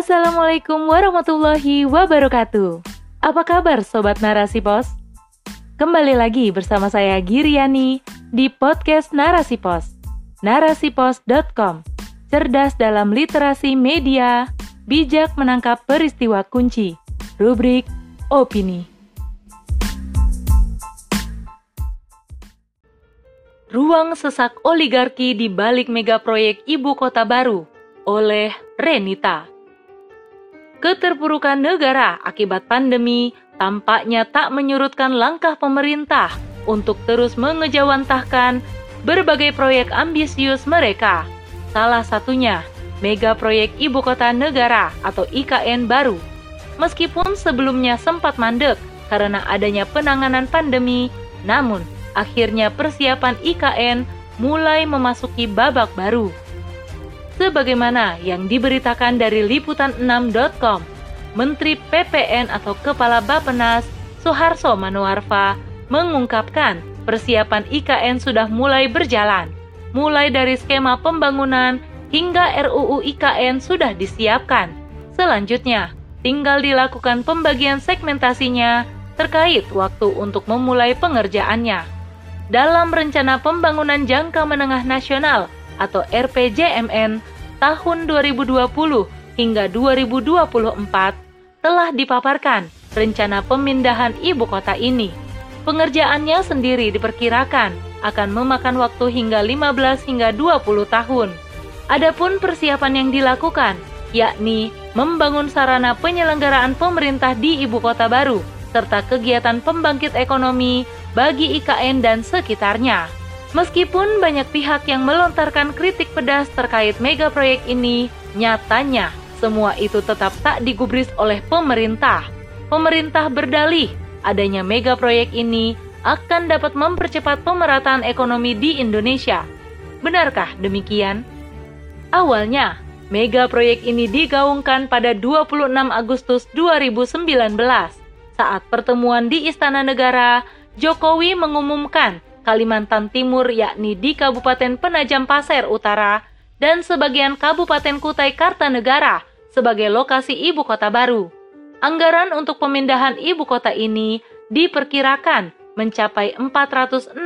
Assalamualaikum warahmatullahi wabarakatuh. Apa kabar Sobat Narasi Pos? Kembali lagi bersama saya Giriani di podcast Narasi Pos. Narasipos.com Cerdas dalam literasi media, bijak menangkap peristiwa kunci. Rubrik Opini. Ruang sesak oligarki di balik megaproyek ibu kota baru oleh Renita. Keterpurukan negara akibat pandemi tampaknya tak menyurutkan langkah pemerintah untuk terus mengejawantahkan berbagai proyek ambisius mereka. Salah satunya, mega proyek ibu kota negara atau IKN baru. Meskipun sebelumnya sempat mandek karena adanya penanganan pandemi, namun akhirnya persiapan IKN mulai memasuki babak baru sebagaimana yang diberitakan dari liputan6.com. Menteri PPN atau Kepala Bapenas Soeharto Manoarfa mengungkapkan persiapan IKN sudah mulai berjalan. Mulai dari skema pembangunan hingga RUU IKN sudah disiapkan. Selanjutnya, tinggal dilakukan pembagian segmentasinya terkait waktu untuk memulai pengerjaannya. Dalam rencana pembangunan jangka menengah nasional atau RPJMN tahun 2020 hingga 2024 telah dipaparkan rencana pemindahan ibu kota ini. Pengerjaannya sendiri diperkirakan akan memakan waktu hingga 15 hingga 20 tahun. Adapun persiapan yang dilakukan, yakni membangun sarana penyelenggaraan pemerintah di ibu kota baru, serta kegiatan pembangkit ekonomi bagi IKN dan sekitarnya. Meskipun banyak pihak yang melontarkan kritik pedas terkait mega proyek ini, nyatanya semua itu tetap tak digubris oleh pemerintah. Pemerintah berdalih adanya mega proyek ini akan dapat mempercepat pemerataan ekonomi di Indonesia. Benarkah demikian? Awalnya, mega proyek ini digaungkan pada 26 Agustus 2019 saat pertemuan di Istana Negara, Jokowi mengumumkan Kalimantan Timur yakni di Kabupaten Penajam Pasir Utara dan sebagian Kabupaten Kutai Kartanegara sebagai lokasi ibu kota baru. Anggaran untuk pemindahan ibu kota ini diperkirakan mencapai 466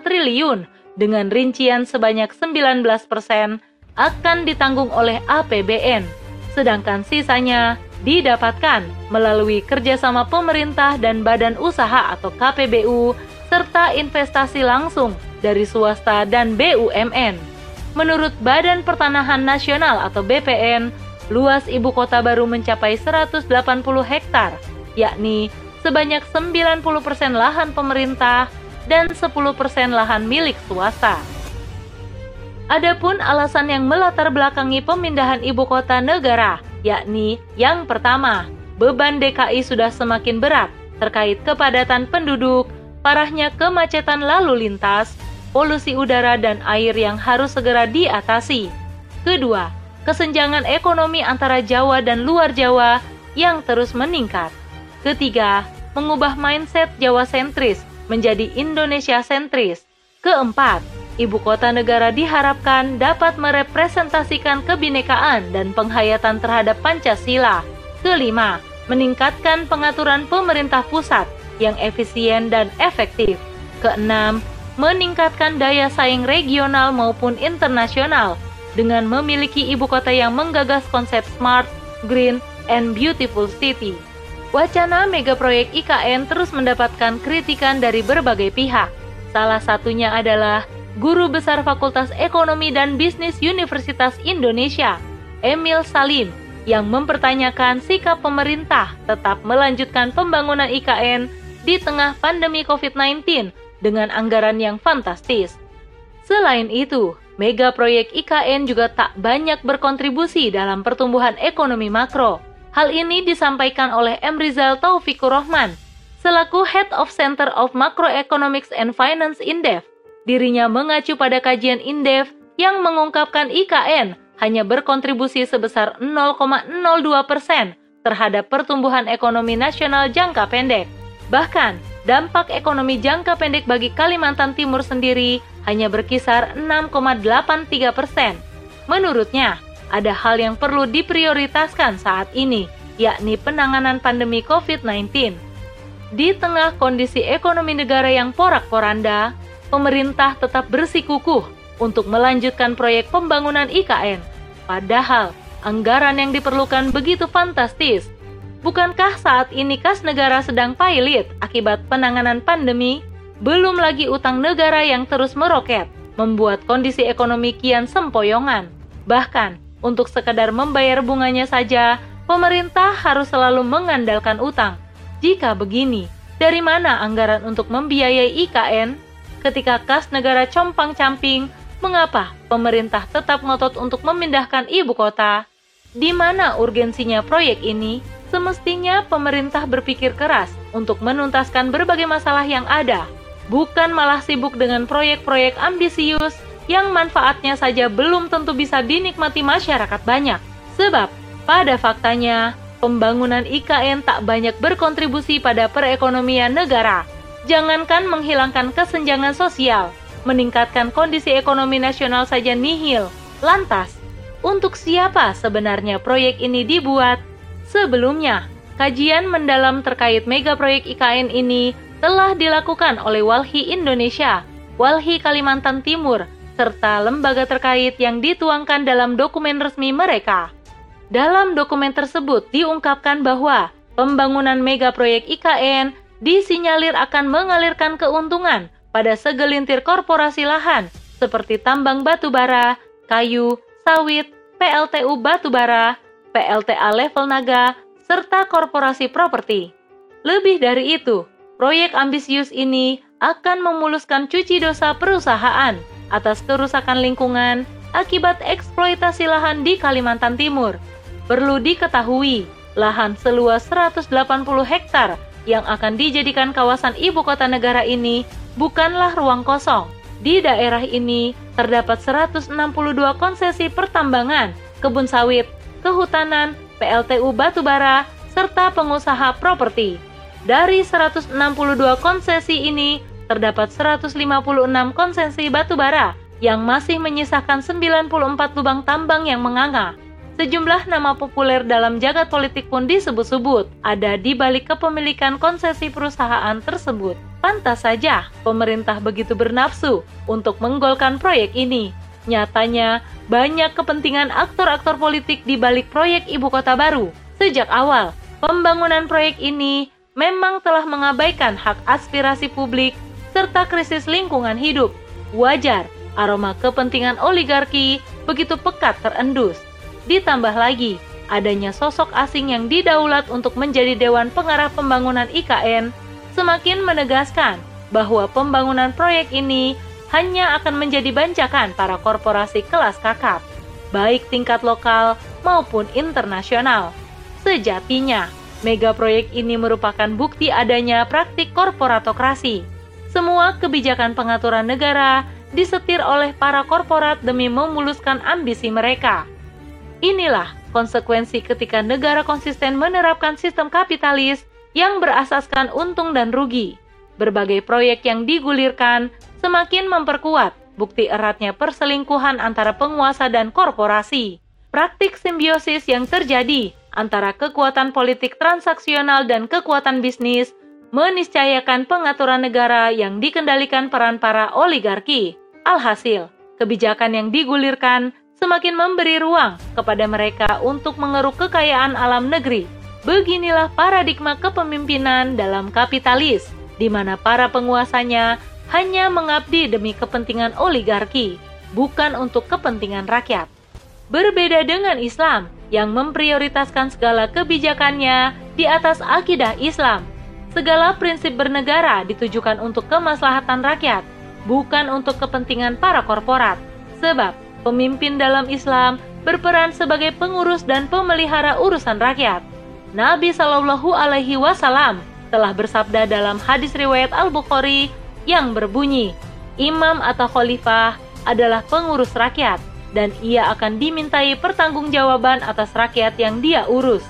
triliun dengan rincian sebanyak 19 persen akan ditanggung oleh APBN, sedangkan sisanya didapatkan melalui kerjasama pemerintah dan badan usaha atau KPBU serta investasi langsung dari swasta dan BUMN. Menurut Badan Pertanahan Nasional atau BPN, luas ibu kota baru mencapai 180 hektar, yakni sebanyak 90% lahan pemerintah dan 10% lahan milik swasta. Adapun alasan yang melatar belakangi pemindahan ibu kota negara, yakni yang pertama, beban DKI sudah semakin berat terkait kepadatan penduduk, parahnya kemacetan lalu lintas, polusi udara dan air yang harus segera diatasi. Kedua, kesenjangan ekonomi antara Jawa dan luar Jawa yang terus meningkat. Ketiga, mengubah mindset Jawa sentris menjadi Indonesia sentris. Keempat, ibu kota negara diharapkan dapat merepresentasikan kebinekaan dan penghayatan terhadap Pancasila. Kelima, meningkatkan pengaturan pemerintah pusat yang efisien dan efektif. Keenam, meningkatkan daya saing regional maupun internasional dengan memiliki ibu kota yang menggagas konsep smart, green, and beautiful city. Wacana mega proyek IKN terus mendapatkan kritikan dari berbagai pihak. Salah satunya adalah Guru Besar Fakultas Ekonomi dan Bisnis Universitas Indonesia, Emil Salim, yang mempertanyakan sikap pemerintah tetap melanjutkan pembangunan IKN di tengah pandemi COVID-19 dengan anggaran yang fantastis. Selain itu, mega proyek IKN juga tak banyak berkontribusi dalam pertumbuhan ekonomi makro. Hal ini disampaikan oleh M. Rizal Taufikur Rahman, selaku Head of Center of Macroeconomics and Finance Indef. Dirinya mengacu pada kajian Indef yang mengungkapkan IKN hanya berkontribusi sebesar 0,02 persen terhadap pertumbuhan ekonomi nasional jangka pendek. Bahkan, dampak ekonomi jangka pendek bagi Kalimantan Timur sendiri hanya berkisar 6,83 persen. Menurutnya, ada hal yang perlu diprioritaskan saat ini, yakni penanganan pandemi COVID-19. Di tengah kondisi ekonomi negara yang porak-poranda, pemerintah tetap bersikukuh untuk melanjutkan proyek pembangunan IKN. Padahal, anggaran yang diperlukan begitu fantastis. Bukankah saat ini kas negara sedang pailit akibat penanganan pandemi? Belum lagi utang negara yang terus meroket, membuat kondisi ekonomi kian sempoyongan. Bahkan, untuk sekadar membayar bunganya saja, pemerintah harus selalu mengandalkan utang. Jika begini, dari mana anggaran untuk membiayai IKN? Ketika kas negara compang-camping, mengapa pemerintah tetap ngotot untuk memindahkan ibu kota? Di mana urgensinya proyek ini? Semestinya pemerintah berpikir keras untuk menuntaskan berbagai masalah yang ada, bukan malah sibuk dengan proyek-proyek ambisius yang manfaatnya saja belum tentu bisa dinikmati masyarakat banyak. Sebab, pada faktanya, pembangunan IKN tak banyak berkontribusi pada perekonomian negara. Jangankan menghilangkan kesenjangan sosial, meningkatkan kondisi ekonomi nasional saja nihil. Lantas, untuk siapa sebenarnya proyek ini dibuat? Sebelumnya, kajian mendalam terkait mega proyek IKN ini telah dilakukan oleh Walhi Indonesia, Walhi Kalimantan Timur, serta lembaga terkait yang dituangkan dalam dokumen resmi mereka. Dalam dokumen tersebut diungkapkan bahwa pembangunan mega proyek IKN disinyalir akan mengalirkan keuntungan pada segelintir korporasi lahan seperti tambang batu bara, kayu, sawit, PLTU batubara, PLTA level naga, serta korporasi properti. Lebih dari itu, proyek ambisius ini akan memuluskan cuci dosa perusahaan atas kerusakan lingkungan akibat eksploitasi lahan di Kalimantan Timur. Perlu diketahui, lahan seluas 180 hektar yang akan dijadikan kawasan ibu kota negara ini bukanlah ruang kosong. Di daerah ini terdapat 162 konsesi pertambangan, kebun sawit, kehutanan, PLTU batubara, serta pengusaha properti. Dari 162 konsesi ini, terdapat 156 konsesi batu bara yang masih menyisakan 94 lubang tambang yang menganga. Sejumlah nama populer dalam jagat politik pun disebut-sebut ada di balik kepemilikan konsesi perusahaan tersebut. Pantas saja pemerintah begitu bernafsu untuk menggolkan proyek ini. Nyatanya, banyak kepentingan aktor-aktor politik di balik proyek ibu kota baru. Sejak awal, pembangunan proyek ini memang telah mengabaikan hak aspirasi publik serta krisis lingkungan hidup. Wajar, aroma kepentingan oligarki begitu pekat terendus. Ditambah lagi, adanya sosok asing yang didaulat untuk menjadi Dewan Pengarah Pembangunan IKN semakin menegaskan bahwa pembangunan proyek ini hanya akan menjadi bancakan para korporasi kelas kakap, baik tingkat lokal maupun internasional. Sejatinya, mega proyek ini merupakan bukti adanya praktik korporatokrasi semua kebijakan pengaturan negara disetir oleh para korporat demi memuluskan ambisi mereka. Inilah konsekuensi ketika negara konsisten menerapkan sistem kapitalis yang berasaskan untung dan rugi. Berbagai proyek yang digulirkan semakin memperkuat bukti eratnya perselingkuhan antara penguasa dan korporasi. Praktik simbiosis yang terjadi antara kekuatan politik transaksional dan kekuatan bisnis meniscayakan pengaturan negara yang dikendalikan peran para oligarki. Alhasil, kebijakan yang digulirkan semakin memberi ruang kepada mereka untuk mengeruk kekayaan alam negeri. Beginilah paradigma kepemimpinan dalam kapitalis, di mana para penguasanya hanya mengabdi demi kepentingan oligarki, bukan untuk kepentingan rakyat. Berbeda dengan Islam yang memprioritaskan segala kebijakannya di atas akidah Islam, Segala prinsip bernegara ditujukan untuk kemaslahatan rakyat, bukan untuk kepentingan para korporat. Sebab pemimpin dalam Islam berperan sebagai pengurus dan pemelihara urusan rakyat. Nabi Shallallahu Alaihi Wasallam telah bersabda dalam hadis riwayat Al Bukhari yang berbunyi, Imam atau Khalifah adalah pengurus rakyat dan ia akan dimintai pertanggungjawaban atas rakyat yang dia urus.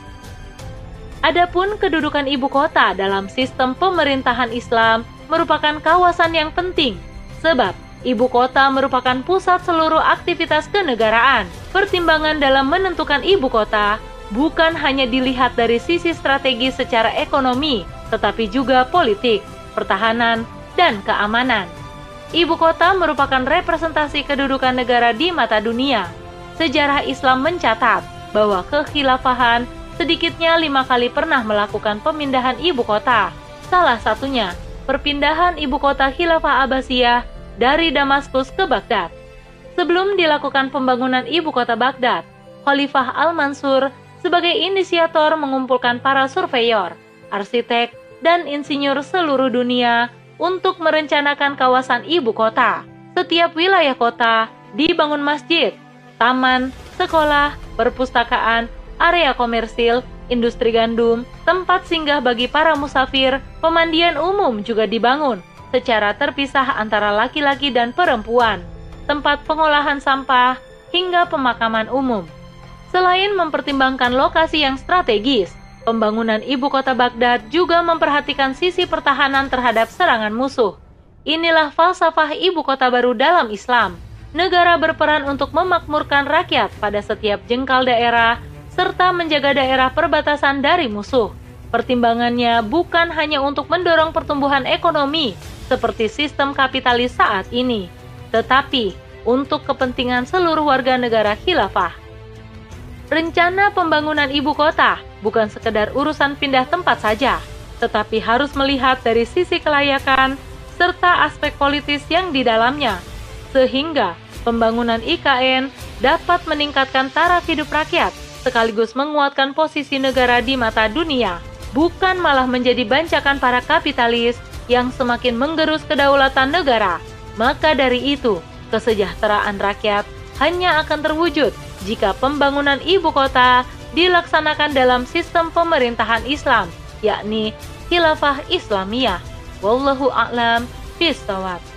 Adapun kedudukan ibu kota dalam sistem pemerintahan Islam merupakan kawasan yang penting, sebab Ibu kota merupakan pusat seluruh aktivitas kenegaraan. Pertimbangan dalam menentukan ibu kota bukan hanya dilihat dari sisi strategi secara ekonomi, tetapi juga politik, pertahanan, dan keamanan. Ibu kota merupakan representasi kedudukan negara di mata dunia. Sejarah Islam mencatat bahwa kekhilafahan sedikitnya lima kali pernah melakukan pemindahan ibu kota. Salah satunya, perpindahan ibu kota Khilafah Abbasiyah dari Damaskus ke Baghdad. Sebelum dilakukan pembangunan ibu kota Baghdad, Khalifah Al-Mansur sebagai inisiator mengumpulkan para surveyor, arsitek, dan insinyur seluruh dunia untuk merencanakan kawasan ibu kota. Setiap wilayah kota dibangun masjid, taman, sekolah, perpustakaan, area komersil, industri gandum, tempat singgah bagi para musafir, pemandian umum juga dibangun, secara terpisah antara laki-laki dan perempuan, tempat pengolahan sampah, hingga pemakaman umum. Selain mempertimbangkan lokasi yang strategis, pembangunan ibu kota Baghdad juga memperhatikan sisi pertahanan terhadap serangan musuh. Inilah falsafah ibu kota baru dalam Islam. Negara berperan untuk memakmurkan rakyat pada setiap jengkal daerah serta menjaga daerah perbatasan dari musuh. Pertimbangannya bukan hanya untuk mendorong pertumbuhan ekonomi, seperti sistem kapitalis saat ini, tetapi untuk kepentingan seluruh warga negara khilafah. Rencana pembangunan ibu kota bukan sekedar urusan pindah tempat saja, tetapi harus melihat dari sisi kelayakan serta aspek politis yang di dalamnya, sehingga pembangunan IKN dapat meningkatkan taraf hidup rakyat sekaligus menguatkan posisi negara di mata dunia, bukan malah menjadi bancakan para kapitalis yang semakin menggerus kedaulatan negara. Maka dari itu, kesejahteraan rakyat hanya akan terwujud jika pembangunan ibu kota dilaksanakan dalam sistem pemerintahan Islam, yakni Khilafah Islamiyah. Wallahu a'lam bishawab.